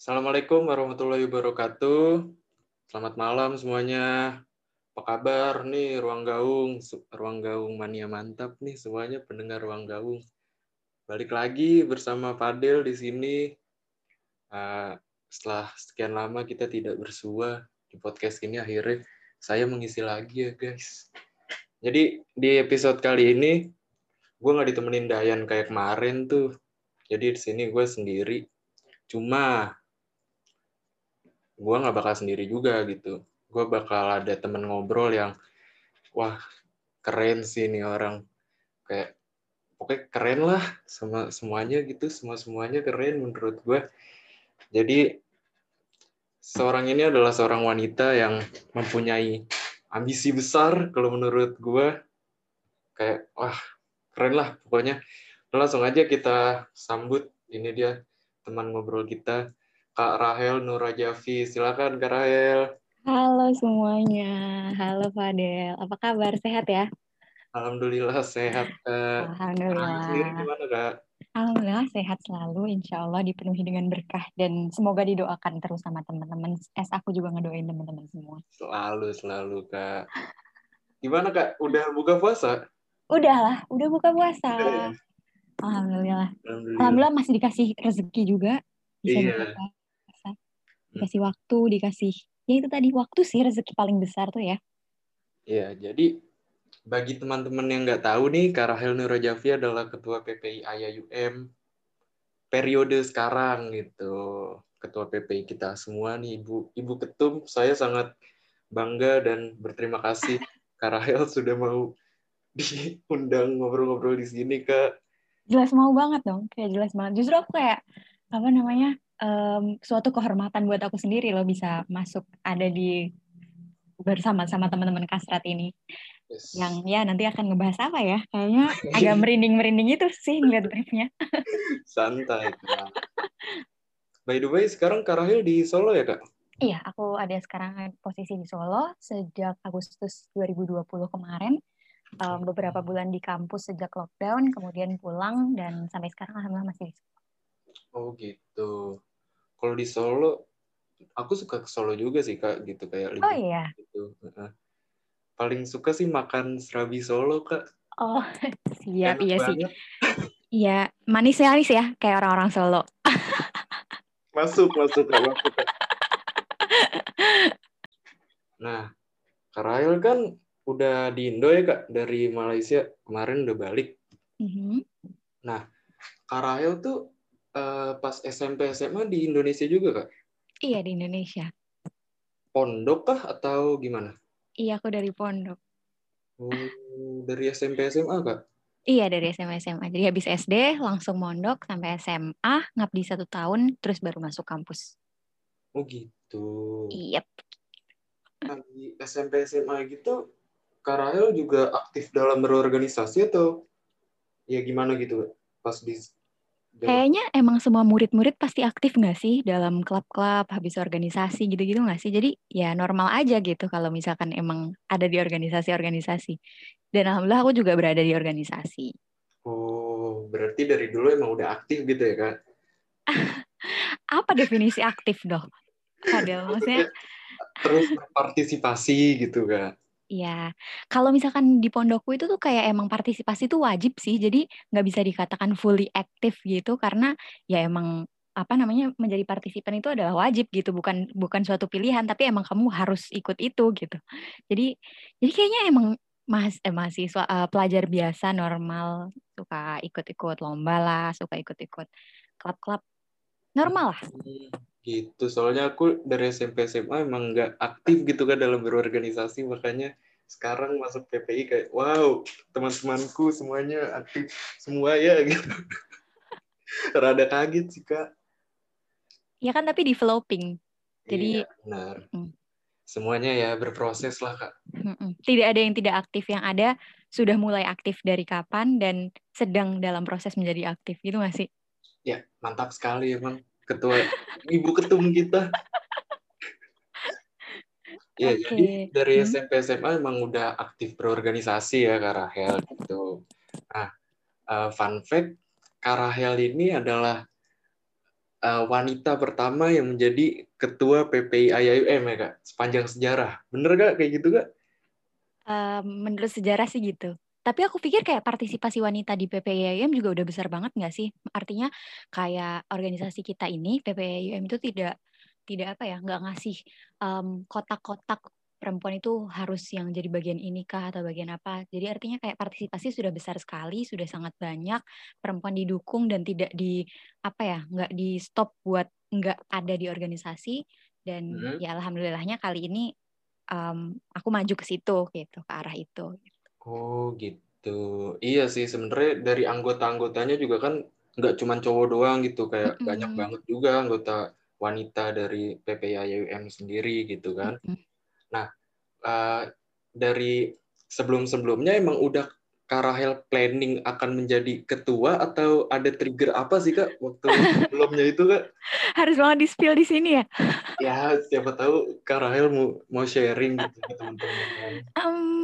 Assalamualaikum warahmatullahi wabarakatuh. Selamat malam semuanya. Apa kabar nih Ruang Gaung, Ruang Gaung mania mantap nih semuanya pendengar Ruang Gaung. Balik lagi bersama Fadil di sini. Uh, setelah sekian lama kita tidak bersua di podcast ini akhirnya saya mengisi lagi ya guys. Jadi di episode kali ini gue nggak ditemenin Dayan kayak kemarin tuh. Jadi di sini gue sendiri. Cuma gue nggak bakal sendiri juga gitu. Gue bakal ada temen ngobrol yang wah keren sih ini orang. Kayak pokoknya keren lah sama semuanya gitu semua semuanya keren menurut gue jadi seorang ini adalah seorang wanita yang mempunyai ambisi besar kalau menurut gue kayak wah keren lah pokoknya. Langsung aja kita sambut ini dia teman ngobrol kita Kak Rahel Nurajafi silakan Kak Rahel Halo semuanya, halo Fadel. Apa kabar? Sehat ya? Alhamdulillah sehat. Alhamdulillah. Sendiri gimana kak? Alhamdulillah sehat selalu, insya Allah dipenuhi dengan berkah dan semoga didoakan terus sama teman-teman. Es aku juga ngedoain teman-teman semua. Selalu selalu kak. Gimana kak? Udah buka puasa? Udah lah, udah buka puasa. Ya? Alhamdulillah. Alhamdulillah. Alhamdulillah masih dikasih rezeki juga bisa iya. buka. Dikasih waktu, dikasih ya itu tadi waktu sih rezeki paling besar tuh ya. Iya, jadi bagi teman-teman yang nggak tahu nih, Kak Rahel Nurajafi adalah Ketua PPI AYUM periode sekarang gitu. Ketua PPI kita semua nih, Ibu Ibu Ketum, saya sangat bangga dan berterima kasih Kak Rahel sudah mau diundang ngobrol-ngobrol di sini, Kak. Jelas mau banget dong, kayak jelas banget. Justru aku kayak apa namanya um, suatu kehormatan buat aku sendiri loh bisa masuk ada di bersama sama teman-teman kasrat ini. Yes. yang ya nanti akan ngebahas apa ya? Kayaknya agak merinding merinding itu sih ngeliat briefnya santai by the way sekarang Karahil di Solo ya kak? Iya aku ada sekarang posisi di Solo sejak Agustus 2020 kemarin. Um, beberapa bulan di kampus sejak lockdown kemudian pulang dan sampai sekarang alhamdulillah masih di Solo. Oh gitu kalau di Solo aku suka ke Solo juga sih kak gitu kayak oh iya? gitu paling suka sih makan serabi Solo kak. Oh siap Enak iya banget. sih iya manis manis ya kayak orang-orang Solo. Masuk masuk kak masuk kak. Nah Karail kan udah di Indo ya kak dari Malaysia. Kemarin udah balik. Mm -hmm. nah Karail tuh uh, pas SMP SMA di Indonesia juga kak? Iya di Indonesia. Pondok kah atau gimana? Iya aku dari pondok. Oh, dari SMP SMA kak? Iya dari SMA SMA. Jadi habis SD langsung mondok sampai SMA ngabdi satu tahun terus baru masuk kampus. Oh gitu. Iya. Yep. Nah, di SMP SMA gitu, Karahel juga aktif dalam berorganisasi atau ya gimana gitu pas di Kayaknya emang semua murid-murid pasti aktif nggak sih dalam klub-klub, habis organisasi gitu-gitu nggak sih? Jadi ya normal aja gitu kalau misalkan emang ada di organisasi-organisasi. Dan alhamdulillah aku juga berada di organisasi. Oh, berarti dari dulu emang udah aktif gitu ya, Kak? Apa definisi aktif dong? Padahal maksudnya terus berpartisipasi gitu, Kak. Iya, kalau misalkan di pondokku itu tuh kayak emang partisipasi tuh wajib sih, jadi nggak bisa dikatakan fully aktif gitu karena ya emang apa namanya menjadi partisipan itu adalah wajib gitu, bukan bukan suatu pilihan tapi emang kamu harus ikut itu gitu. Jadi jadi kayaknya emang mas eh, mahasiswa uh, pelajar biasa normal suka ikut-ikut lomba lah, suka ikut-ikut klub-klub normal lah. Hmm, gitu, soalnya aku dari SMP SMA emang nggak aktif gitu kan dalam berorganisasi, makanya sekarang masuk PPI kayak wow teman-temanku semuanya aktif semua ya gitu. Rada kaget sih kak. Ya kan tapi developing. Jadi iya, benar. Mm. Semuanya ya berproses lah kak. Tidak ada yang tidak aktif, yang ada sudah mulai aktif dari kapan dan sedang dalam proses menjadi aktif gitu nggak sih? Ya, mantap sekali emang ketua ibu ketum kita. Okay. jadi dari hmm. SMP SMA emang udah aktif berorganisasi ya Kak Rahel gitu. Nah, uh, fun fact, Kak Rahel ini adalah uh, wanita pertama yang menjadi ketua PPI IAIM ya kak sepanjang sejarah. Bener gak kayak gitu kak? Uh, menurut sejarah sih gitu. Tapi aku pikir kayak partisipasi wanita di PPIM juga udah besar banget nggak sih? Artinya kayak organisasi kita ini PPIM itu tidak tidak apa ya nggak ngasih um, kotak-kotak perempuan itu harus yang jadi bagian ini kah atau bagian apa. Jadi artinya kayak partisipasi sudah besar sekali, sudah sangat banyak perempuan didukung dan tidak di apa ya nggak di stop buat nggak ada di organisasi dan hmm. ya alhamdulillahnya kali ini um, aku maju ke situ gitu ke arah itu. Oh gitu. Iya sih sebenarnya dari anggota-anggotanya juga kan nggak cuma cowok doang gitu kayak mm -hmm. banyak banget juga anggota wanita dari PPIUM sendiri gitu kan. Mm -hmm. Nah uh, dari sebelum-sebelumnya emang udah Karahel planning akan menjadi ketua atau ada trigger apa sih kak waktu sebelumnya itu kak? Harus banget di spill di sini ya? ya siapa tahu Karahel mau mau sharing gitu ke teman-teman. Um,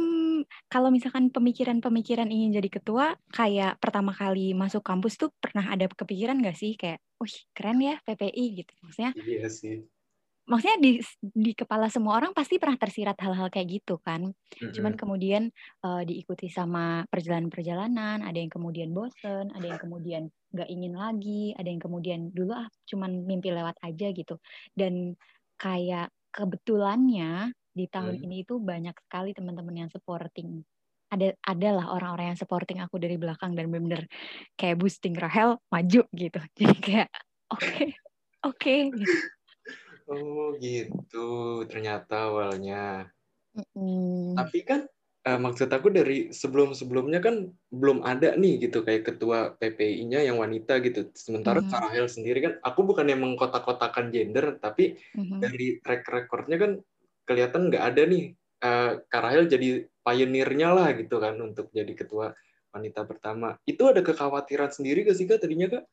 kalau misalkan pemikiran-pemikiran ingin jadi ketua, kayak pertama kali masuk kampus tuh pernah ada kepikiran nggak sih kayak, wih keren ya PPI gitu, maksudnya? Iya sih. Maksudnya di di kepala semua orang pasti pernah tersirat hal-hal kayak gitu kan. Mm-hmm. Cuman kemudian uh, diikuti sama perjalanan-perjalanan, ada yang kemudian bosen, ada yang kemudian nggak ingin lagi, ada yang kemudian dulu ah cuman mimpi lewat aja gitu. Dan kayak kebetulannya di tahun hmm. ini itu banyak sekali teman-teman yang supporting ada adalah orang-orang yang supporting aku dari belakang dan benar-benar kayak boosting Rahel maju gitu jadi kayak oke okay, oke okay, gitu. oh gitu ternyata awalnya mm. tapi kan uh, maksud aku dari sebelum-sebelumnya kan belum ada nih gitu kayak ketua PPI-nya yang wanita gitu. Sementara mm. Rahel sendiri kan aku bukan yang mengkotak-kotakan gender tapi mm -hmm. dari track recordnya kan kelihatan nggak ada nih uh, Karahel jadi pionirnya lah gitu kan untuk jadi ketua wanita pertama. Itu ada kekhawatiran sendiri gak sih kak tadinya kak?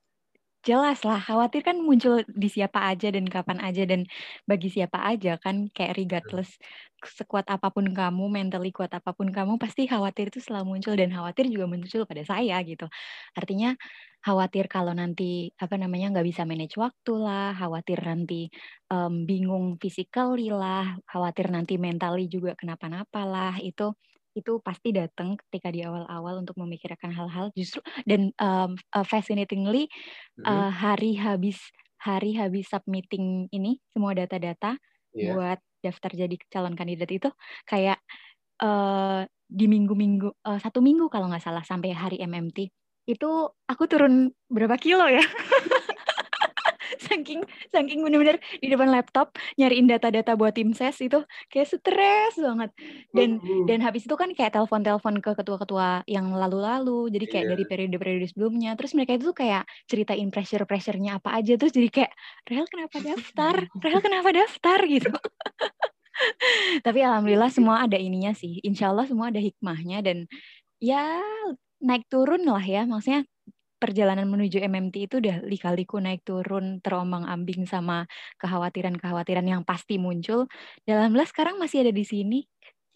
Jelas lah, khawatir kan muncul di siapa aja dan kapan aja dan bagi siapa aja kan kayak regardless sekuat apa pun kamu, mentally kuat apa pun kamu pasti khawatir itu selalu muncul dan khawatir juga muncul pada saya gitu. Artinya khawatir kalau nanti apa namanya nggak bisa manage waktu lah, khawatir nanti um, bingung physically lah, khawatir nanti mentally juga kenapa-napa lah itu itu pasti datang ketika di awal-awal untuk memikirkan hal-hal. Justru dan um, uh, fascinatingly uh, hari habis hari habis submitting ini semua data-data yeah. buat daftar jadi calon kandidat itu kayak uh, di minggu-minggu uh, satu minggu kalau nggak salah sampai hari MMT itu aku turun berapa kilo ya saking saking bener-bener di depan laptop nyariin data-data buat tim ses itu kayak stres banget. Dan uh, dan habis itu kan kayak telepon-telepon ke ketua-ketua yang lalu-lalu jadi kayak yeah. dari periode-periode sebelumnya. Terus mereka itu kayak ceritain pressure-pressurenya apa aja terus jadi kayak Rel kenapa daftar? Rel kenapa daftar? gitu. Tapi alhamdulillah semua ada ininya sih. Insya Allah semua ada hikmahnya dan ya naik turun lah ya. Maksudnya perjalanan menuju MMT itu udah lika-liku naik turun terombang ambing sama kekhawatiran-kekhawatiran yang pasti muncul. Dalam Alhamdulillah sekarang masih ada di sini.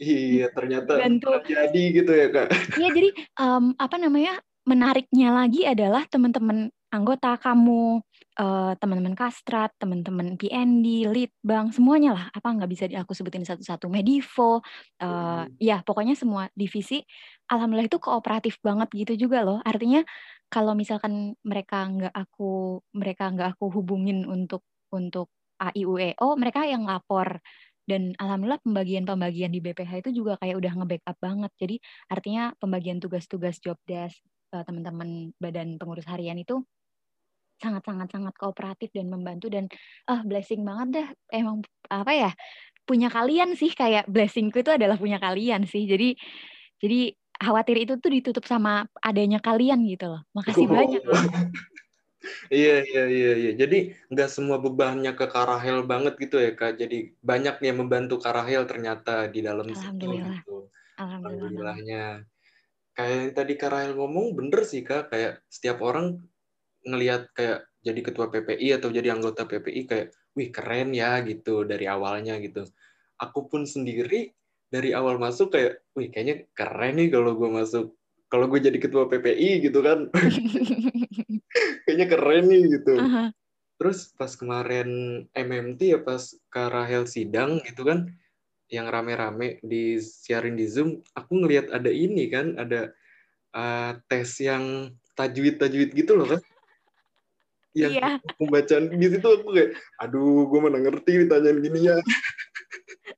Iya, ternyata Bantu. terjadi gitu ya, Kak. Iya, jadi um, apa namanya? Menariknya lagi adalah teman-teman anggota kamu, uh, teman-teman kastrat, teman-teman PND, lead bank, semuanya lah. Apa nggak bisa aku sebutin satu-satu, Medivo, uh, hmm. ya pokoknya semua divisi. Alhamdulillah itu kooperatif banget gitu juga loh. Artinya kalau misalkan mereka nggak aku mereka nggak aku hubungin untuk untuk AIUEO mereka yang lapor. Dan alhamdulillah pembagian-pembagian di BPH itu juga kayak udah nge-backup banget. Jadi artinya pembagian tugas-tugas job desk uh, teman-teman badan pengurus harian itu sangat sangat kooperatif dan membantu. Dan ah uh, blessing banget dah emang apa ya punya kalian sih. Kayak blessingku itu adalah punya kalian sih. Jadi jadi khawatir itu tuh ditutup sama adanya kalian gitu loh. Makasih oh. banyak loh. iya iya iya iya. Jadi nggak semua bebannya ke Karahel banget gitu ya kak. Jadi banyak yang membantu Karahel ternyata di dalam Alhamdulillah. Gitu. Alhamdulillah. Alhamdulillahnya. Kayak yang tadi Karahel ngomong bener sih kak. Kayak setiap orang ngelihat kayak jadi ketua PPI atau jadi anggota PPI kayak wih keren ya gitu dari awalnya gitu. Aku pun sendiri dari awal masuk kayak, wih kayaknya keren nih kalau gue masuk, kalau gue jadi ketua PPI gitu kan, kayaknya keren nih gitu. Uh -huh. Terus pas kemarin MMT ya pas Kak Rahel sidang gitu kan, yang rame-rame di siarin di Zoom, aku ngelihat ada ini kan, ada uh, tes yang tajwid-tajwid gitu loh kan. Yang Iya. pembacaan di situ aku kayak, aduh gue mana ngerti ditanyain gini ya.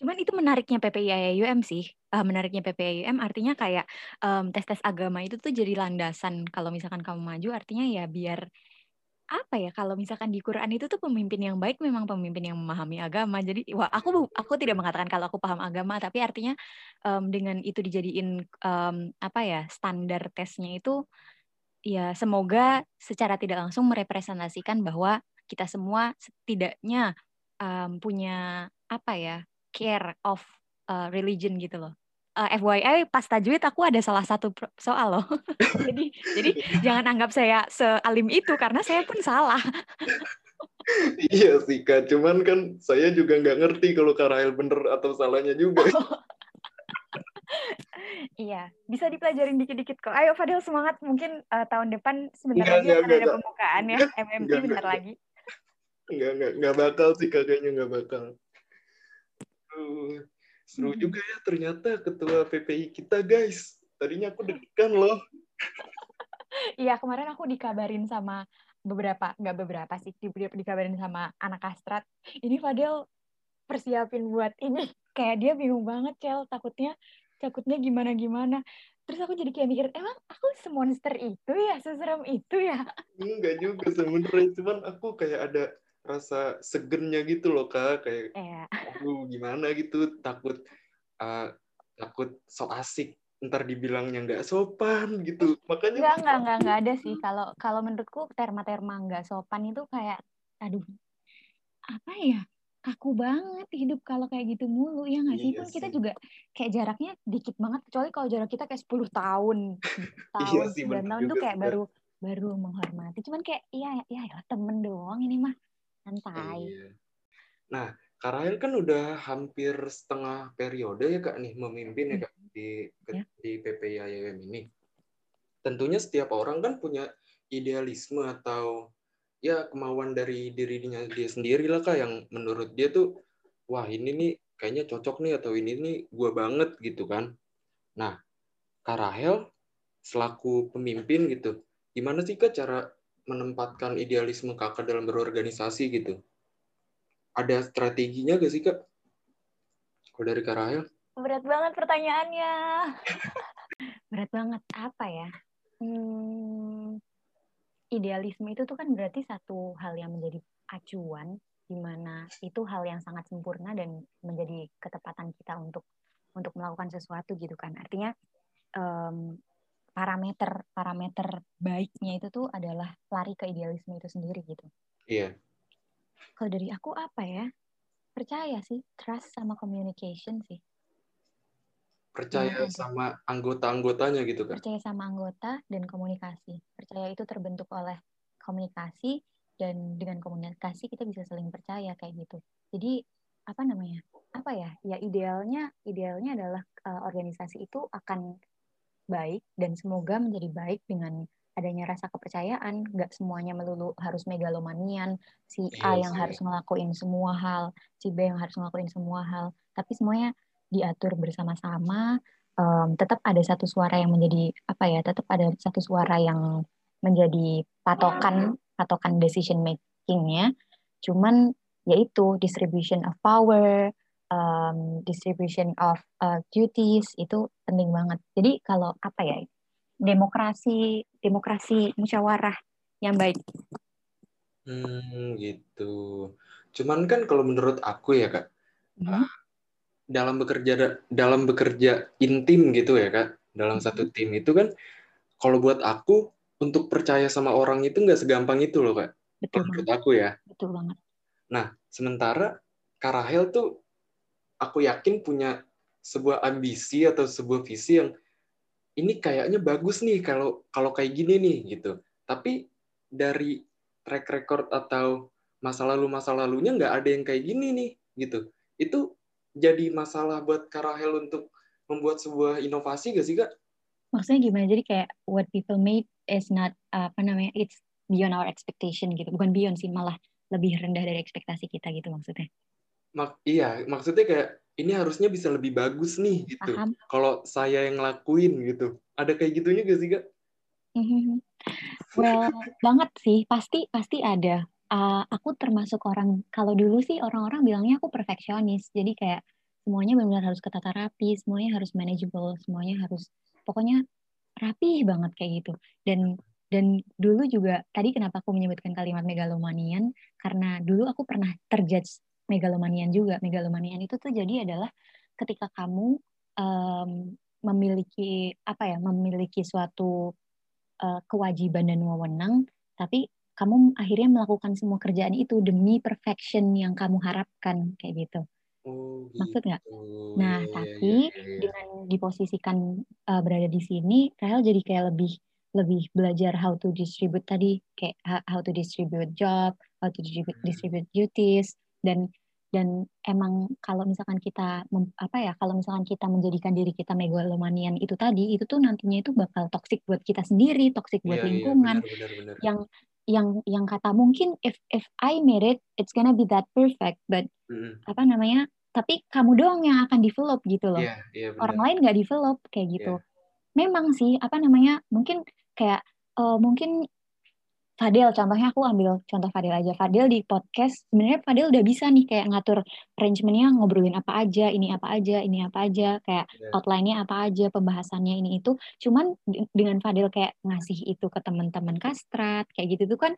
Cuman itu menariknya PPIAUM sih. Uh, menariknya PPIAUM artinya kayak um, tes-tes agama itu tuh jadi landasan kalau misalkan kamu maju artinya ya biar apa ya kalau misalkan di Quran itu tuh pemimpin yang baik memang pemimpin yang memahami agama jadi wah aku aku tidak mengatakan kalau aku paham agama tapi artinya um, dengan itu dijadiin um, apa ya standar tesnya itu ya semoga secara tidak langsung merepresentasikan bahwa kita semua setidaknya um, punya apa ya care of uh, religion gitu loh uh, FYI pas tajwid aku ada salah satu soal loh. jadi jadi jangan anggap saya sealim itu karena saya pun salah. iya sih kak, cuman kan saya juga nggak ngerti kalau Karael bener atau salahnya juga. iya, bisa dipelajarin dikit-dikit kok. Ayo Fadil semangat, mungkin uh, tahun depan sebentar lagi akan ada pembukaan ya, MMT bentar lagi. Enggak, enggak, enggak bakal sih kakaknya enggak bakal. Uh, Seru hmm. juga ya ternyata ketua PPI kita guys. Tadinya aku deg-degan loh. Iya kemarin aku dikabarin sama beberapa, nggak beberapa sih, di, dikabarin sama anak kastrat. Ini Fadel persiapin buat ini. Kayak dia bingung banget, Cel. Takutnya, takutnya gimana-gimana. Terus aku jadi kayak mikir, emang aku semonster itu ya? Seserem itu ya? Enggak juga sebenernya. Cuman aku kayak ada rasa segennya gitu loh kak. Kayak yeah. aduh gimana gitu takut uh, takut so asik ntar dibilangnya nggak sopan gitu. Makanya nggak nggak nggak nggak ada sih. Kalau kalau menurutku terma-terma nggak sopan itu kayak aduh apa ya kaku banget hidup kalau kayak gitu mulu. Ya nggak sih? Iya pun kita juga kayak jaraknya dikit banget kecuali kalau jarak kita kayak 10 tahun tahun iya tahun tuh kayak baru baru menghormati. Cuman kayak iya ya, ya temen doang ini mah santai. Iya. Nah, Kak Rahel kan udah hampir setengah periode ya Kak nih memimpin ya Kak di ya. di PPIAM ini. Tentunya setiap orang kan punya idealisme atau ya kemauan dari dirinya dia sendiri lah Kak yang menurut dia tuh wah ini nih kayaknya cocok nih atau ini nih gua banget gitu kan. Nah, Kak Rahel selaku pemimpin gitu, gimana sih Kak cara menempatkan idealisme kakak dalam berorganisasi gitu? Ada strateginya gak sih kak? Kalau dari Kak Rahel? Berat banget pertanyaannya. Berat banget. Apa ya? Hmm, idealisme itu tuh kan berarti satu hal yang menjadi acuan di mana itu hal yang sangat sempurna dan menjadi ketepatan kita untuk untuk melakukan sesuatu gitu kan artinya um, parameter parameter baiknya itu tuh adalah lari ke idealisme itu sendiri gitu. Iya. Kalau dari aku apa ya? Percaya sih, trust sama communication sih. Percaya sama anggota-anggotanya gitu kan? Percaya sama anggota dan komunikasi. Percaya itu terbentuk oleh komunikasi dan dengan komunikasi kita bisa saling percaya kayak gitu. Jadi apa namanya? Apa ya? Ya idealnya idealnya adalah uh, organisasi itu akan baik dan semoga menjadi baik dengan adanya rasa kepercayaan. Nggak semuanya melulu harus megalomanian. Si A iya yang harus ngelakuin semua hal si B yang harus ngelakuin semua hal. Tapi semuanya diatur bersama-sama. Um, tetap ada satu suara yang menjadi apa ya tetap ada satu suara yang menjadi patokan patokan decision makingnya cuman yaitu distribution of power um, distribution of uh, duties itu penting banget. Jadi kalau apa ya demokrasi demokrasi musyawarah yang baik. Hmm gitu. Cuman kan kalau menurut aku ya kak, hmm. dalam bekerja dalam bekerja intim gitu ya kak, dalam hmm. satu tim itu kan, kalau buat aku untuk percaya sama orang itu nggak segampang itu loh kak. Betul menurut banget. aku ya. Betul banget. Nah sementara Karahel tuh aku yakin punya sebuah ambisi atau sebuah visi yang ini kayaknya bagus nih kalau kalau kayak gini nih gitu. Tapi dari track record atau masa lalu masa lalunya nggak ada yang kayak gini nih gitu. Itu jadi masalah buat Karahel untuk membuat sebuah inovasi gak sih kak? Maksudnya gimana? Jadi kayak what people made is not apa namanya it's beyond our expectation gitu bukan beyond sih malah lebih rendah dari ekspektasi kita gitu maksudnya Mak iya maksudnya kayak ini harusnya bisa lebih bagus nih gitu. Kalau saya yang ngelakuin gitu. Ada kayak gitunya gak sih kak? Well banget sih. Pasti pasti ada. Uh, aku termasuk orang kalau dulu sih orang-orang bilangnya aku perfeksionis. Jadi kayak semuanya benar-benar harus ketata rapi semuanya harus manageable semuanya harus pokoknya rapi banget kayak gitu. Dan dan dulu juga tadi kenapa aku menyebutkan kalimat megalomanian? Karena dulu aku pernah terjudge megalomanian juga megalomanian itu tuh jadi adalah ketika kamu um, memiliki apa ya memiliki suatu uh, kewajiban dan wewenang tapi kamu akhirnya melakukan semua kerjaan itu demi perfection yang kamu harapkan kayak gitu. Oh, Maksud nggak? gitu. Nah, Iya, iya, tapi iya, iya. dengan diposisikan uh, berada di sini, Rahel jadi kayak lebih lebih belajar how to distribute tadi, kayak how- how to distribute job, how to distribute, Hmm. distribute duties, dan dan emang kalau misalkan kita mem- apa ya, kalau misalkan kita menjadikan diri kita megalomanian itu tadi, itu tuh nantinya itu bakal toxic buat kita sendiri, toxic buat Iya, iya, lingkungan, benar, benar, benar. yang yang yang kata mungkin if if I made it, it's gonna be that perfect, but Mm-mm. apa namanya tapi kamu doang yang akan develop gitu loh Iya, iya benar. orang lain nggak develop kayak gitu Iya. memang sih apa namanya mungkin kayak eh, mungkin Fadil contohnya aku ambil contoh Fadil aja Fadil di podcast sebenarnya Fadil udah bisa nih kayak ngatur arrangementnya ngobrolin apa aja ini apa aja ini apa aja kayak Iya. outline-nya apa aja pembahasannya ini itu cuman dengan Fadil kayak ngasih itu ke teman-teman kastrat kayak gitu tuh kan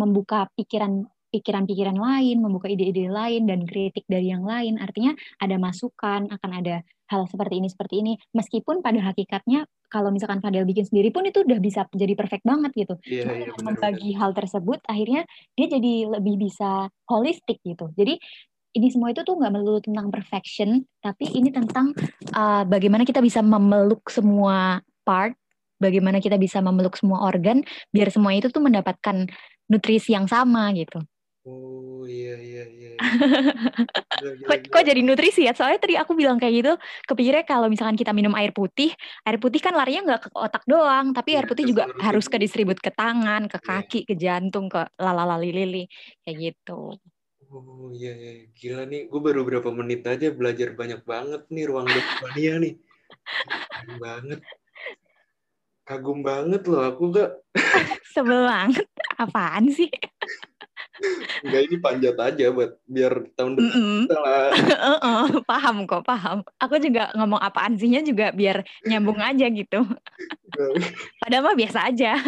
membuka pikiran pikiran-pikiran lain, membuka ide-ide lain dan kritik dari yang lain. Artinya ada masukan, akan ada hal seperti ini seperti ini. Meskipun pada hakikatnya kalau misalkan Fadel bikin sendiri pun itu udah bisa jadi perfect banget gitu. Iya, Cuma iya, dengan membagi hal tersebut akhirnya dia jadi lebih bisa holistik gitu. Jadi ini semua itu tuh nggak melulu tentang perfection, tapi ini tentang uh, bagaimana kita bisa memeluk semua part, bagaimana kita bisa memeluk semua organ, biar semua itu tuh mendapatkan nutrisi yang sama gitu. Oh, iya, iya, iya. iya. Gila, gila, Kok, gila. kok jadi nutrisi ya? Soalnya tadi aku bilang kayak gitu, kepikirnya kalau misalkan kita minum air putih, air putih kan larinya nggak ke otak doang, tapi air Iya, putih juga harus ke distribut ke tangan, ke Iya. kaki, ke jantung, ke lalalali lili, kayak gitu. Oh iya, iya. Gila nih, gue baru berapa menit aja belajar banyak banget nih ruang Mania nih. Keren banget. Kagum banget loh aku gak. Sebel banget. Apaan sih? Enggak ini panjat aja buat biar tahun depan lah. Heeh, paham kok, paham. Aku juga ngomong apaan sihnya juga biar nyambung aja gitu. Padahal mah biasa aja.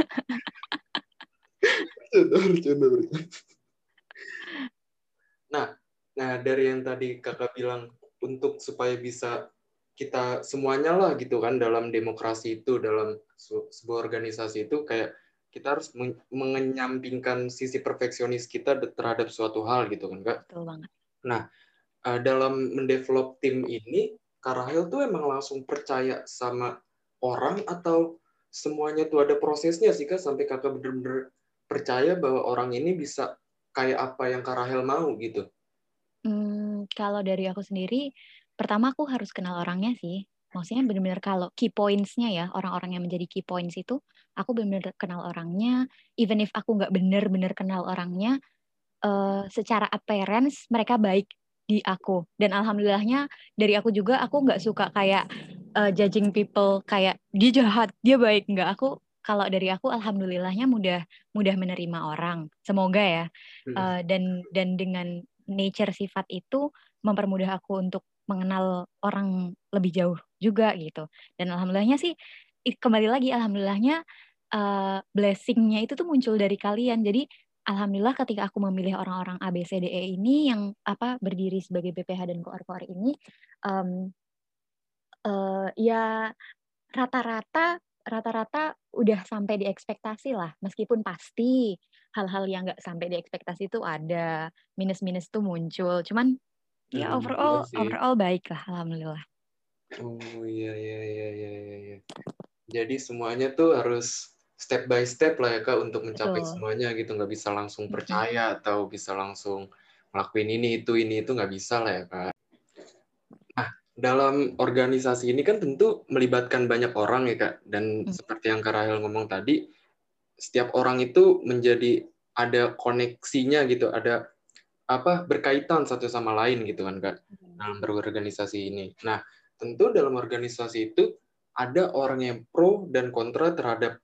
Bercanda, bercanda, bercanda. Nah, nah dari yang tadi kakak bilang untuk supaya bisa kita semuanya lah gitu kan dalam demokrasi itu dalam sebuah organisasi itu kayak kita harus men- mengenyampingkan sisi perfeksionis kita terhadap suatu hal gitu kan kak. Betul banget. Uh, dalam mendevelop tim ini Kak Rahel tuh emang langsung percaya sama orang atau semuanya tuh ada prosesnya sih kak sampai kakak bener-bener percaya bahwa orang ini bisa kayak apa yang Kak Rahel mau gitu. Hmm, kalau dari aku sendiri, pertama aku harus kenal orangnya sih. Maksudnya benar-benar kalau key points-nya ya, orang-orang yang menjadi key points itu, aku benar-benar kenal orangnya. Even if aku nggak benar-benar kenal orangnya, eh, secara appearance mereka baik di aku. Dan alhamdulillahnya dari aku juga, aku nggak suka kayak eh, judging people kayak dia jahat, dia baik. Nggak, aku kalau dari aku alhamdulillahnya mudah mudah menerima orang. Semoga ya. Hmm. Uh, dan dan dengan nature sifat itu mempermudah aku untuk mengenal orang lebih jauh juga gitu. Dan alhamdulillahnya sih kembali lagi alhamdulillahnya uh, blessingnya itu tuh muncul dari kalian. Jadi alhamdulillah ketika aku memilih orang-orang A B C D E ini yang apa berdiri sebagai BPH dan koor-koor ini um, uh, ya rata-rata rata-rata udah sampai di ekspektasi lah meskipun pasti hal-hal yang nggak sampai di ekspektasi itu ada minus-minus tuh muncul cuman ya Hmm, overall iya sih. overall baik lah alhamdulillah Oh iya iya iya iya. iya. Jadi semuanya tuh harus step by step lah ya kak untuk mencapai Betul. semuanya gitu nggak bisa langsung percaya atau bisa langsung ngelakuin ini itu ini itu nggak bisa lah ya kak. Nah dalam organisasi ini kan tentu melibatkan banyak orang ya kak dan Hmm. seperti yang kak Rahel ngomong tadi setiap orang itu menjadi ada koneksinya gitu, ada apa berkaitan satu sama lain gitu kan kak dalam berorganisasi ini. Nah tentu dalam organisasi itu ada orang yang pro dan kontra terhadap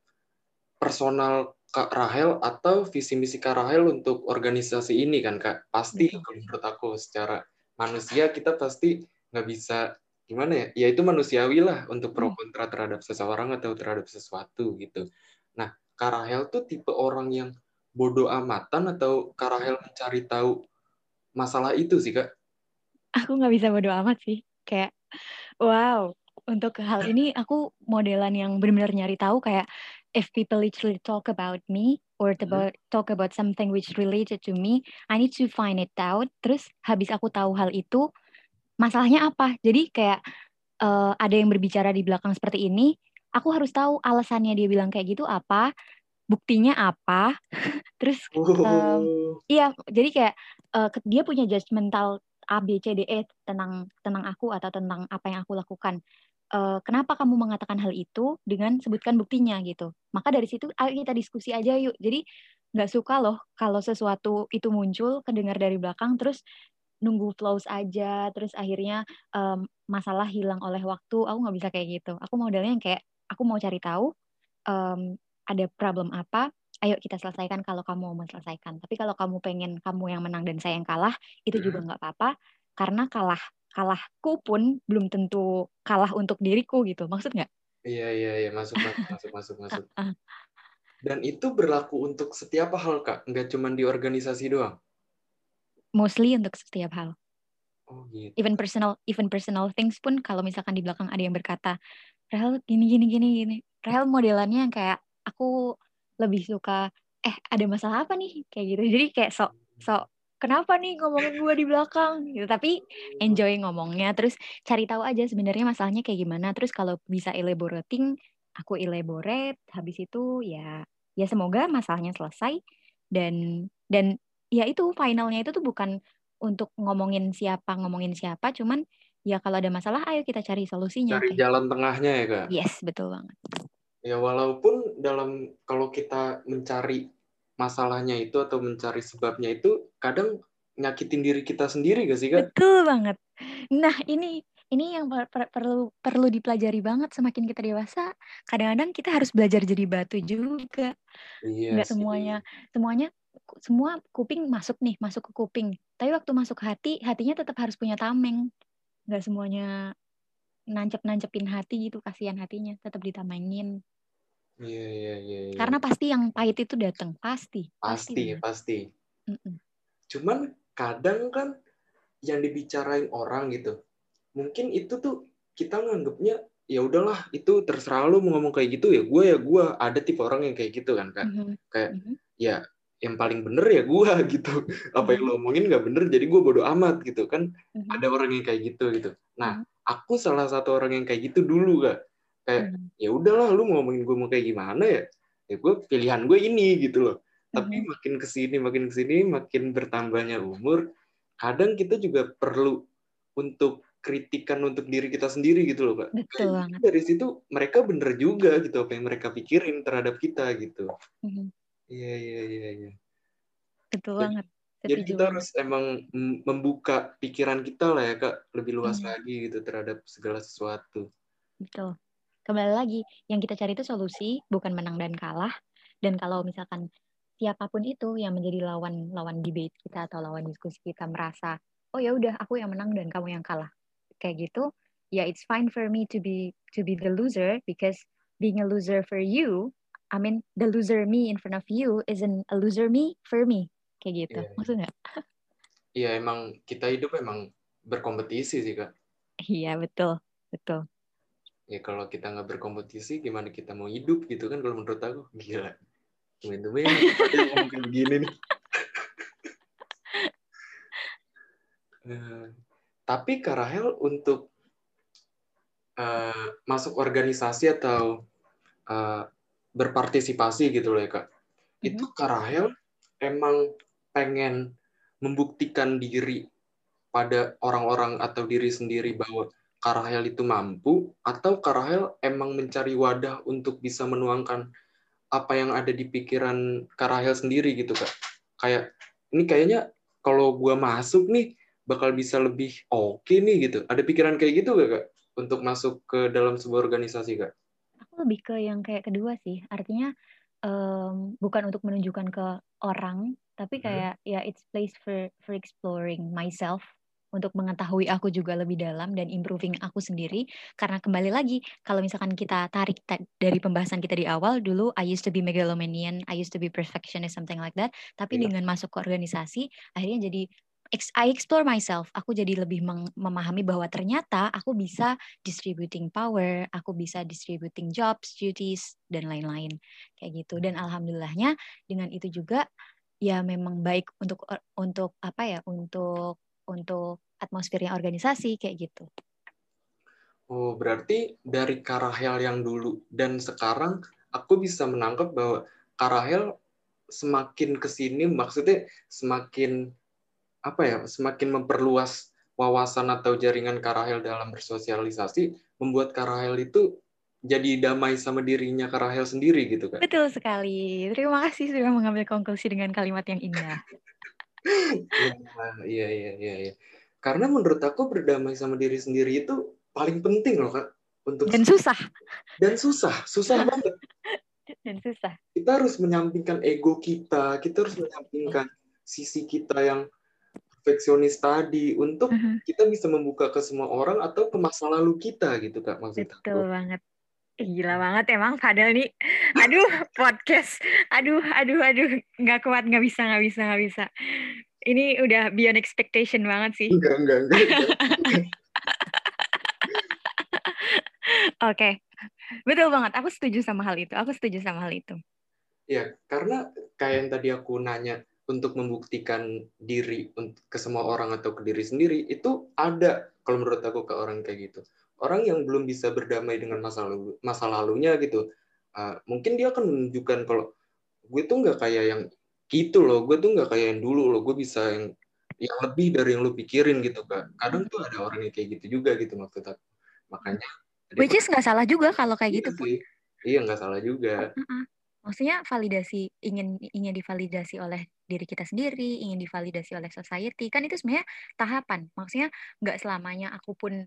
personal Kak Rahel atau visi misi Kak Rahel untuk organisasi ini kan Kak? Pasti kalau menurut aku secara manusia kita pasti nggak bisa gimana ya? Ya itu manusiawi lah untuk pro hmm. kontra terhadap seseorang atau terhadap sesuatu gitu. Nah Kak Rahel tuh tipe orang yang bodoh amatan atau Kak Rahel mencari tahu masalah itu sih Kak? Aku nggak bisa bodoh amat sih. Kayak wow untuk hal ini aku modelan yang benar-benar nyari tahu kayak if people literally talk about me or hmm. about talk about something which related to me, I need to find it out. Terus habis aku tahu hal itu, masalahnya apa? Jadi kayak uh, ada yang berbicara di belakang seperti ini, aku harus tahu alasannya dia bilang kayak gitu apa, buktinya apa. Terus um, iya, jadi kayak uh, dia punya judgmental A B C D E tentang tentang aku atau tentang apa yang aku lakukan uh, kenapa kamu mengatakan hal itu dengan sebutkan buktinya gitu. Maka dari situ ayo kita diskusi aja yuk. Jadi nggak suka loh kalau sesuatu itu muncul kedengar dari belakang terus nunggu flows aja terus akhirnya um, masalah hilang oleh waktu aku nggak bisa kayak gitu aku modelnya yang kayak aku mau cari tahu um, ada problem apa ayo kita selesaikan kalau kamu mau selesaikan tapi kalau kamu pengen kamu yang menang dan saya yang kalah itu juga hmm. nggak apa-apa karena kalah kalahku pun belum tentu kalah untuk diriku gitu. Maksud nggak? Iya iya iya. Masuk masuk masuk masuk masuk. Dan itu berlaku untuk setiap hal kak. Nggak cuma di organisasi doang? Mostly untuk setiap hal. Oh gitu. Even personal even personal things pun kalau misalkan di belakang ada yang berkata Rahel gini gini gini gini. Rahel modelannya yang kayak aku lebih suka eh ada masalah apa nih? Kayak gitu. Jadi kayak sok sok kenapa nih ngomongin gue di belakang? Gitu. Tapi enjoy ngomongnya terus cari tahu aja sebenarnya masalahnya kayak gimana. Terus kalau bisa elaborating aku elaborate habis itu ya ya semoga masalahnya selesai. Dan dan ya itu finalnya itu tuh bukan untuk ngomongin siapa ngomongin siapa cuman ya kalau ada masalah ayo kita cari solusinya cari kayak. jalan tengahnya ya kak? Yes betul banget. Ya walaupun dalam kalau kita mencari masalahnya itu atau mencari sebabnya itu kadang nyakitin diri kita sendiri gak sih kak? Betul banget. Nah ini ini yang per per perlu perlu dipelajari banget semakin kita dewasa. Kadang-kadang kita harus belajar jadi batu juga. Iya Nggak semuanya semuanya semua kuping masuk nih masuk ke kuping. Tapi waktu masuk hati hatinya tetap harus punya tameng. Nggak semuanya nancep-nancepin hati gitu kasihan hatinya tetap ditamengin. Iya, iya, iya, iya. Karena pasti yang pahit itu datang, pasti. Pasti, pasti. pasti. Mm -mm. Cuman kadang kan yang dibicarain orang gitu, mungkin itu tuh kita nganggapnya ya udahlah itu terserah lu mau ngomong kayak gitu ya gue ya gue ada tipe orang yang kayak gitu kan kak mm-hmm. kayak mm-hmm. ya yang paling bener ya gue gitu apa yang lo omongin nggak bener jadi gue bodoh amat gitu kan mm-hmm. ada orang yang kayak gitu gitu nah mm-hmm. aku salah satu orang yang kayak gitu dulu kak kayak hmm. ya udahlah lu mau ngomongin gue mau kayak gimana ya? Ya gue pilihan gue ini gitu loh. Tapi hmm. makin ke sini makin ke sini makin bertambahnya umur kadang kita juga perlu untuk kritikan untuk diri kita sendiri gitu loh kak. Betul banget. dari situ mereka bener juga gitu apa yang mereka pikirin terhadap kita gitu. Hmm. iya iya iya iya. Betul jadi, banget. Jadi kita harus emang membuka pikiran kita lah ya kak lebih luas hmm. lagi gitu terhadap segala sesuatu. Betul kembali lagi yang kita cari itu solusi bukan menang dan kalah. Dan kalau misalkan siapa pun itu yang menjadi lawan lawan debate kita atau lawan diskusi kita merasa oh ya udah aku yang menang dan kamu yang kalah. Kayak gitu ya yeah, it's fine for me to be to be the loser because being a loser for you I mean the loser me in front of you isn't a loser me for me. Kayak gitu yeah. maksudnya iya yeah, emang kita hidup emang berkompetisi sih kak. Iya betul betul ya kalau kita nggak berkompetisi gimana kita mau hidup gitu kan kalau menurut aku? Gila. Temen-temen mungkin begini nih. Uh, tapi Karahel untuk uh, masuk organisasi atau uh, berpartisipasi gitu loh ya kak. Mm-hmm. itu Karahel emang pengen membuktikan diri pada orang-orang atau diri sendiri bahwa Karahel itu mampu atau Karahel emang mencari wadah untuk bisa menuangkan apa yang ada di pikiran Karahel sendiri gitu kak kayak ini kayaknya kalau gua masuk nih bakal bisa lebih oke okay nih gitu ada pikiran kayak gitu gak kak untuk masuk ke dalam sebuah organisasi kak aku lebih ke yang kayak kedua sih artinya um, bukan untuk menunjukkan ke orang tapi hmm. kayak hmm. ya it's place for for exploring myself untuk mengetahui aku juga lebih dalam dan improving aku sendiri karena kembali lagi kalau misalkan kita tarik dari pembahasan kita di awal dulu I used to be megalomanian I used to be perfectionist something like that tapi yeah. dengan masuk ke organisasi akhirnya jadi I explore myself. Aku jadi lebih memahami bahwa ternyata aku bisa distributing power, aku bisa distributing jobs, duties dan lain-lain kayak gitu. Dan alhamdulillahnya dengan itu juga ya memang baik untuk untuk apa ya untuk untuk atmosfernya organisasi kayak gitu. Oh, berarti dari Karahel yang dulu dan sekarang aku bisa menangkap bahwa Karahel semakin ke sini maksudnya semakin apa ya, semakin memperluas wawasan atau jaringan Karahel dalam bersosialisasi membuat Karahel itu jadi damai sama dirinya Karahel sendiri gitu kan. Betul sekali. Terima kasih sudah mengambil konklusi dengan kalimat yang indah. Iya, iya, iya, iya. Karena menurut aku berdamai sama diri sendiri itu paling penting loh, Kak. Untuk Dan susah. Dan susah, susah banget. Dan susah. Kita harus menyampingkan ego kita, kita harus menyampingkan sisi kita yang perfeksionis tadi untuk uh -huh. kita bisa membuka ke semua orang atau ke masa lalu kita gitu kak maksudnya. Betul banget. Gila banget emang Fadel nih. Aduh, podcast. Aduh, aduh, aduh. Nggak kuat, nggak bisa, nggak bisa, nggak bisa. Ini udah beyond expectation banget sih. Enggak, enggak, enggak. Oke. okay. Betul banget. Aku setuju sama hal itu. Aku setuju sama hal itu. Ya, karena kayak yang tadi aku nanya, untuk membuktikan diri ke semua orang atau ke diri sendiri, itu ada kalau menurut aku ke orang kayak gitu orang yang belum bisa berdamai dengan masa lalu masa lalunya gitu uh, mungkin dia akan menunjukkan kalau gue tuh nggak kayak yang gitu loh gue tuh nggak kayak yang dulu loh gue bisa yang yang lebih dari yang lu pikirin gitu kan kadang tuh ada orang yang kayak gitu juga gitu maksud aku. Makanya which is nggak salah juga kalau kayak iya gitu sih. iya nggak salah juga. Maksudnya validasi ingin ingin divalidasi oleh diri kita sendiri ingin divalidasi oleh society kan itu sebenarnya tahapan. Maksudnya nggak selamanya aku pun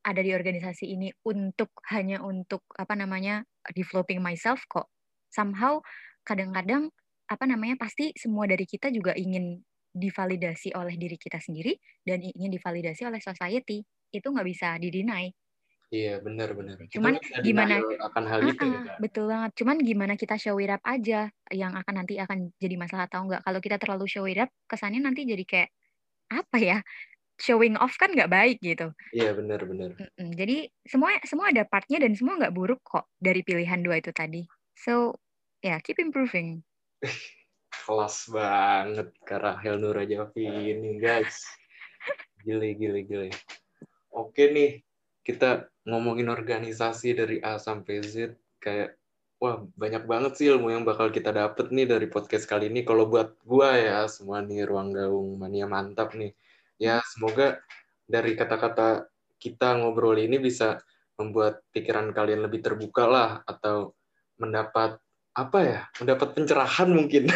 ada di organisasi ini untuk hanya untuk apa namanya developing myself kok somehow kadang-kadang apa namanya pasti semua dari kita juga ingin divalidasi oleh diri kita sendiri dan ingin divalidasi oleh society itu nggak bisa didinai Iya benar-benar. Cuman gimana akan hal itu uh, ya, betul banget. Cuman gimana kita show it up aja yang akan nanti akan jadi masalah atau enggak. Kalau kita terlalu show it up, kesannya nanti jadi kayak apa ya? Showing off kan nggak baik gitu. Iya benar-benar. Jadi semua semua ada partnya dan semua nggak buruk kok dari pilihan dua itu tadi. So ya yeah, keep improving. Kelas banget Karahel Nurajavi ini guys. Gile gile gile. Oke nih kita ngomongin organisasi dari A sampai Z kayak wah banyak banget sih ilmu yang bakal kita dapet nih dari podcast kali ini. Kalau buat gua ya semua nih ruang gaung mania mantap nih ya semoga dari kata-kata kita ngobrol ini bisa membuat pikiran kalian lebih terbuka lah atau mendapat apa ya mendapat pencerahan mungkin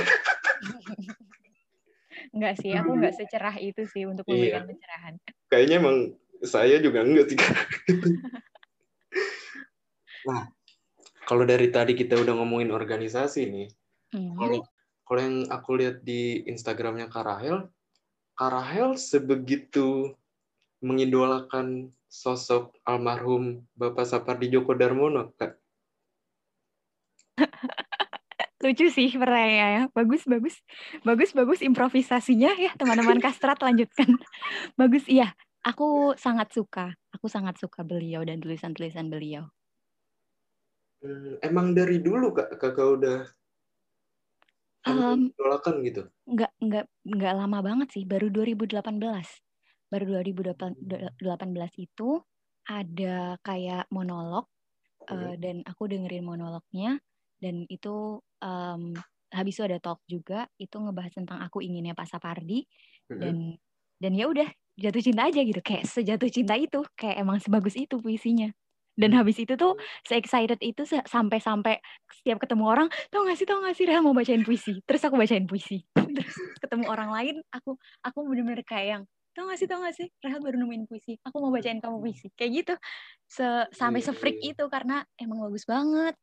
Enggak sih, aku enggak secerah itu sih untuk iya. memberikan iya. pencerahan. Kayaknya emang saya juga enggak sih. nah, kalau dari tadi kita udah ngomongin organisasi nih, hmm. kalau kalau yang aku lihat di Instagramnya Karahel, Karahel sebegitu mengidolakan sosok almarhum Bapak Sapardi Djoko Darmono, Kak? Lucu sih pertanyaannya. Bagus, bagus. Bagus, bagus improvisasinya ya, teman-teman kastrat lanjutkan. bagus, iya. Aku sangat suka. Aku sangat suka beliau dan tulisan-tulisan beliau. Hmm, emang dari dulu kak, kakak udah um, gitu? Nggak, nggak, nggak lama banget sih, baru 2018. Baru 2018 itu ada kayak monolog hmm. uh, dan aku dengerin monolognya dan itu um, habis itu ada talk juga itu ngebahas tentang aku inginnya Pak Sapardi hmm. dan dan ya udah jatuh cinta aja gitu kayak sejatuh cinta itu kayak emang sebagus itu puisinya Dan habis itu tuh se-excited itu sampai-sampai setiap ketemu orang, tau gak sih, tau gak sih, Rehan mau bacain puisi. Terus aku bacain puisi. Terus ketemu orang lain, aku aku bener-bener kayak yang, tau gak sih, tau gak sih, Rehan baru nemuin puisi. Aku mau bacain kamu puisi. Kayak gitu. Se sampai Iya, se-freak iya. itu karena emang bagus banget.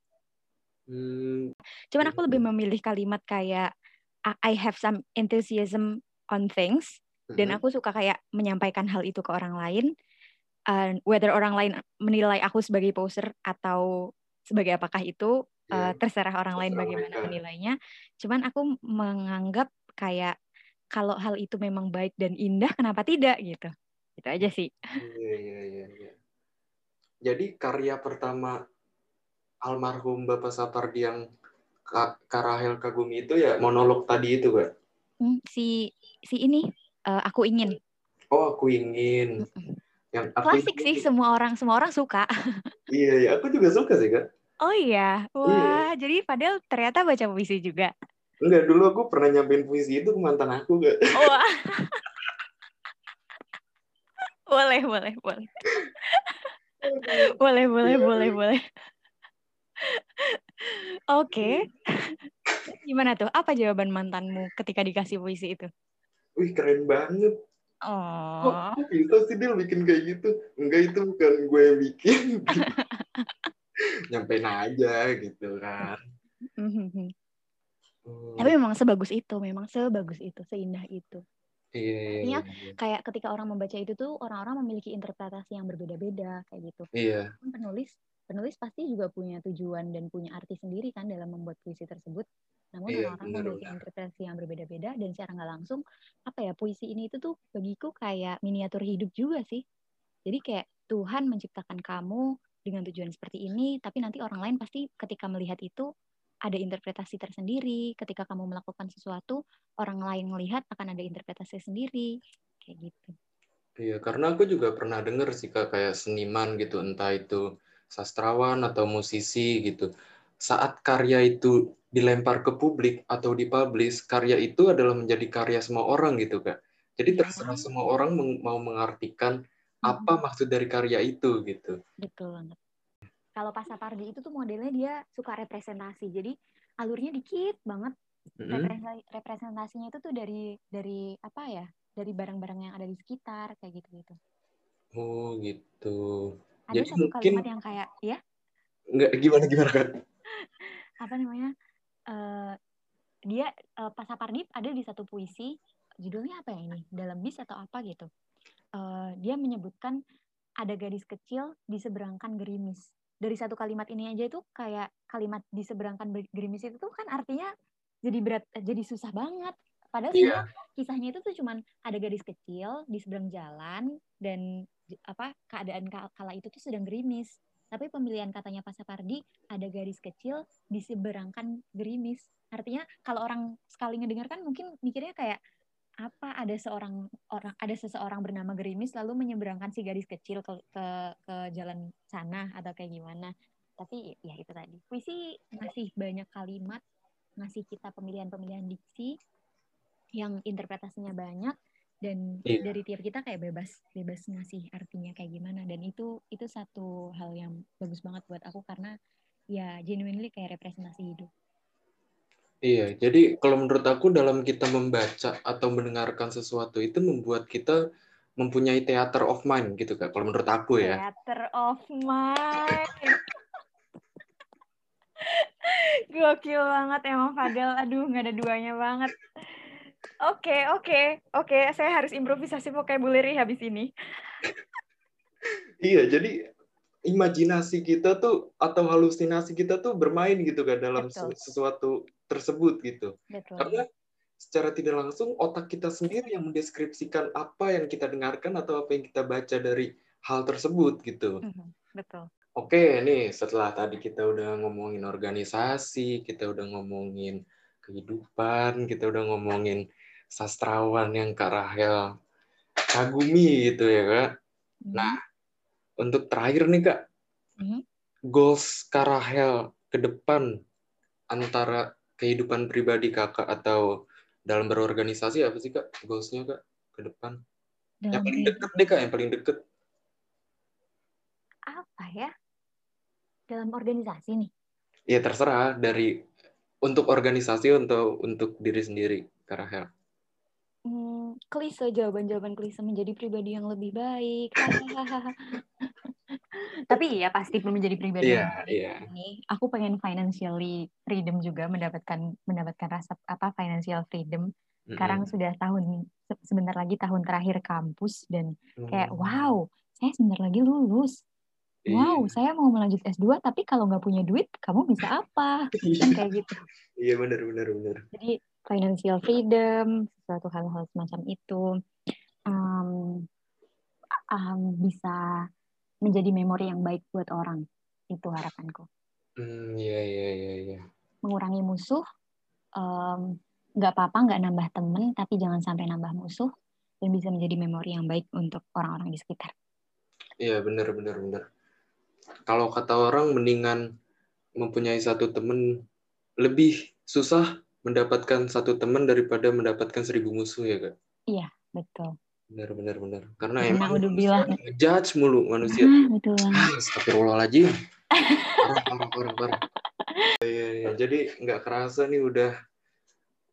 Hmm, Cuman aku lebih memilih kalimat kayak I have some enthusiasm on things dan aku suka kayak menyampaikan hal itu ke orang lain. Uh, whether orang lain menilai aku sebagai poser atau sebagai apakah itu uh, Iya. terserah orang lain Terserah bagaimana mereka. menilainya. Cuman aku menganggap kayak kalau hal itu memang baik dan indah, kenapa tidak gitu? Itu aja sih. Iya, iya, iya, iya. Jadi karya pertama almarhum Bapak Sapardi yang Kak Karahel Kagumi itu ya monolog tadi itu, Kak? Hmm, si si ini uh, aku ingin. Oh, aku ingin. Yang aku Klasik sih semua orang semua orang suka. Iya, iya, aku juga suka sih, Kak. Oh iya, wah jadi padahal ternyata baca puisi juga. Enggak, dulu aku pernah nyampein puisi itu ke mantan aku, Kak. Wah. boleh, boleh, boleh. Boleh, boleh, Iya, boleh, iya. boleh. Oke. Gimana tuh? Apa jawaban mantanmu ketika dikasih puisi itu? Wih, keren banget. Oh. kok bisa sih dia bikin kayak gitu? Enggak, itu bukan gue yang bikin. Nyampein aja gitu kan. Hmm, Tapi memang sebagus itu, memang sebagus itu, seindah itu. iya, iya, Artinya, iya. Kayak ketika orang membaca itu tuh orang-orang memiliki interpretasi yang berbeda-beda kayak gitu. Iya, Kan penulis penulis pasti juga punya tujuan dan punya arti sendiri kan dalam membuat puisi tersebut. Namun Iya, orang-orang memiliki interpretasi yang berbeda-beda dan secara nggak langsung apa ya puisi ini itu tuh bagiku kayak miniatur hidup juga sih. Jadi kayak Tuhan menciptakan kamu dengan tujuan seperti ini, tapi nanti orang lain pasti ketika melihat itu ada interpretasi tersendiri. Ketika kamu melakukan sesuatu, orang lain melihat akan ada interpretasi sendiri. Kayak gitu. Iya, karena aku juga pernah denger sih Kak, kayak seniman gitu, entah itu sastrawan atau musisi gitu. Saat karya itu dilempar ke publik atau dipublish, karya itu adalah menjadi karya semua orang gitu Kak. Jadi Iya. terserah semua orang meng- mau mengartikan apa maksud dari karya itu gitu. Betul banget. Kalau pas Sapardi itu tuh modelnya dia suka representasi. Jadi alurnya dikit banget. Representasi, representasinya itu tuh dari dari apa ya? Dari barang-barang yang ada di sekitar kayak gitu-gitu. Oh gitu. Ada Jadi satu mungkin kalimat yang kayak ya nggak gimana gimana Kak? apa namanya? Eh dia eh, pas Sapardi ada di satu puisi judulnya apa ya ini? Dalam bis atau apa gitu. Eh, dia menyebutkan ada gadis kecil diseberangkan gerimis. Dari satu kalimat ini aja itu kayak kalimat diseberangkan ber- gerimis itu tuh kan artinya jadi berat, jadi susah banget. Padahal Iya. kisahnya itu tuh cuman ada gadis kecil di seberang jalan dan apa keadaan ka- kala itu tuh sedang gerimis. Tapi pemilihan katanya Pak Sapardi ada gadis kecil diseberangkan gerimis. Artinya kalau orang sekali ngedengarkan mungkin mikirnya kayak apa ada seorang orang ada seseorang bernama Gerimis lalu menyeberangkan si gadis kecil ke ke, ke jalan sana atau kayak gimana. Tapi ya itu tadi. Puisi ngasih banyak kalimat ngasih kita pemilihan-pemilihan diksi yang interpretasinya banyak dan Iya. dari tiap kita kayak bebas bebas ngasih artinya kayak gimana dan itu itu satu hal yang bagus banget buat aku karena ya genuinely kayak representasi hidup Iya, jadi kalau menurut aku dalam kita membaca atau mendengarkan sesuatu itu membuat kita mempunyai theater of mind gitu Kak. Kalau menurut aku ya. Theater of mind. Gokil banget emang Fadel. Aduh, nggak ada duanya banget. Oke, oke, oke. Saya harus improvisasi vocabulary habis ini. Iya, jadi imajinasi kita tuh atau halusinasi kita tuh bermain gitu kan dalam Betul. se- sesuatu tersebut gitu. Betul. Karena secara tidak langsung otak kita sendiri yang mendeskripsikan apa yang kita dengarkan atau apa yang kita baca dari hal tersebut gitu. Mhm, Betul. Oke, nih setelah tadi kita udah ngomongin organisasi, kita udah ngomongin kehidupan, kita udah ngomongin sastrawan yang Kak Rahel kagumi gitu ya Kak. Mhm, Nah, untuk terakhir nih Kak, mhm. goals Kak Rahel ke depan antara kehidupan pribadi Kakak atau dalam berorganisasi apa sih Kak goals-nya Kak ke depan? Yang Dalam paling kehidupan deket deh Kak, yang paling deket. apa ya? dalam organisasi nih. Ya terserah dari untuk organisasi atau untuk diri sendiri, Kak Rahel. Klise jawaban-jawaban klise menjadi pribadi yang lebih baik. Tapi ya pasti menjadi pribadi Iya, yang baik iya. ini. Aku pengen financially freedom juga mendapatkan mendapatkan rasa apa financial freedom. Sekarang Mm-mm. sudah tahun se- sebentar lagi tahun terakhir kampus dan kayak Hmm. wow, saya sebentar lagi lulus. Wow, Iya. saya mau melanjut S2 tapi kalau nggak punya duit, kamu bisa apa? Kan kayak gitu. Iya benar benar benar. Jadi financial freedom, sesuatu hal-hal semacam itu um, um, bisa menjadi memori yang baik buat orang. Itu harapanku. Hmm, iya iya iya iya. Mengurangi musuh, um, nggak apa-apa nggak nambah temen, tapi jangan sampai nambah musuh dan bisa menjadi memori yang baik untuk orang-orang di sekitar. Iya benar benar benar. Kalau kata orang mendingan mempunyai satu teman lebih susah mendapatkan satu teman daripada mendapatkan seribu musuh ya kak. Betul. Benar benar benar. Karena Karena emang udah bilang. judge mulu manusia. Ah, betul. Ah, Astagfirullahaladzim. Parah, parah, parah, parah. Iya, iya. Jadi nggak kerasa nih udah,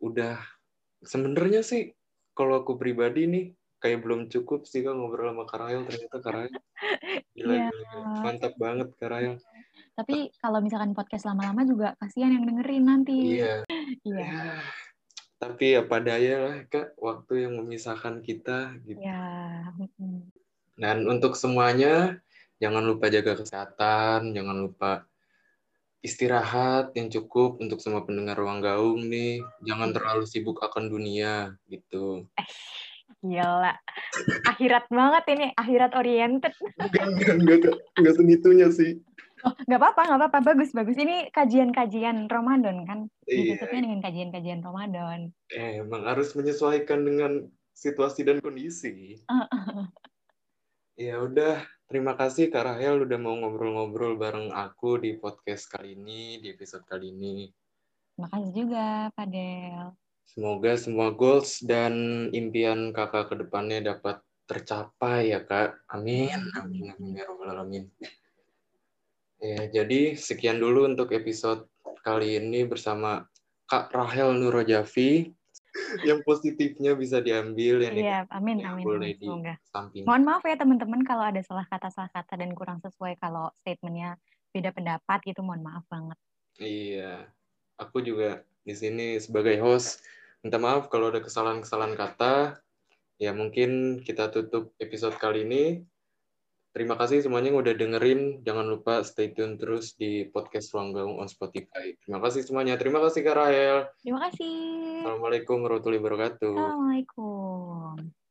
udah sebenarnya sih kalau aku pribadi nih kayak belum cukup sih kan ngobrol sama Karayel ternyata Karayel gila, Iya. gila, gila. mantap banget Karayel. Tapi kalau misalkan podcast lama-lama juga kasihan yang dengerin nanti. Iya. Iya. Ya, Tapi apa daya lah kak waktu yang memisahkan kita gitu. Ya. mm-mm. Dan untuk semuanya jangan lupa jaga kesehatan, jangan lupa istirahat yang cukup untuk semua pendengar ruang gaung nih. Jangan terlalu sibuk akan dunia gitu. Gila. Akhirat banget ini, akhirat oriented. Enggak, enggak, enggak, enggak segitunya sih. Oh, nggak apa-apa, nggak apa-apa. Bagus, bagus. Ini kajian-kajian Ramadan kan? Iya, Ditutupnya dengan kajian-kajian Ramadan. eh, emang harus menyesuaikan dengan situasi dan kondisi. Ya udah, terima kasih Kak Rahel udah mau ngobrol-ngobrol bareng aku di podcast kali ini, di episode kali ini. Makasih juga, Padel. Semoga semua goals dan impian kakak ke depannya dapat tercapai ya kak. Amin. Amin. Amin. Ya Rabbal Alamin. Ya, jadi sekian dulu untuk episode kali ini bersama Kak Rahel Nurojavi. Yang positifnya bisa diambil, yang Iya, amin, amin, boleh samping. Mohon maaf ya teman-teman kalau ada salah kata-salah kata dan kurang sesuai kalau statementnya beda pendapat gitu. Mohon maaf banget. Iya, aku juga di sini sebagai host minta maaf kalau ada kesalahan-kesalahan kata. Ya mungkin kita tutup episode kali ini. Terima kasih semuanya yang udah dengerin. Jangan lupa stay tune terus di podcast Ruang Gaung on Spotify. Terima kasih semuanya. Terima kasih Kak Rahel. Terima kasih. Assalamualaikum warahmatullahi wabarakatuh. Assalamualaikum.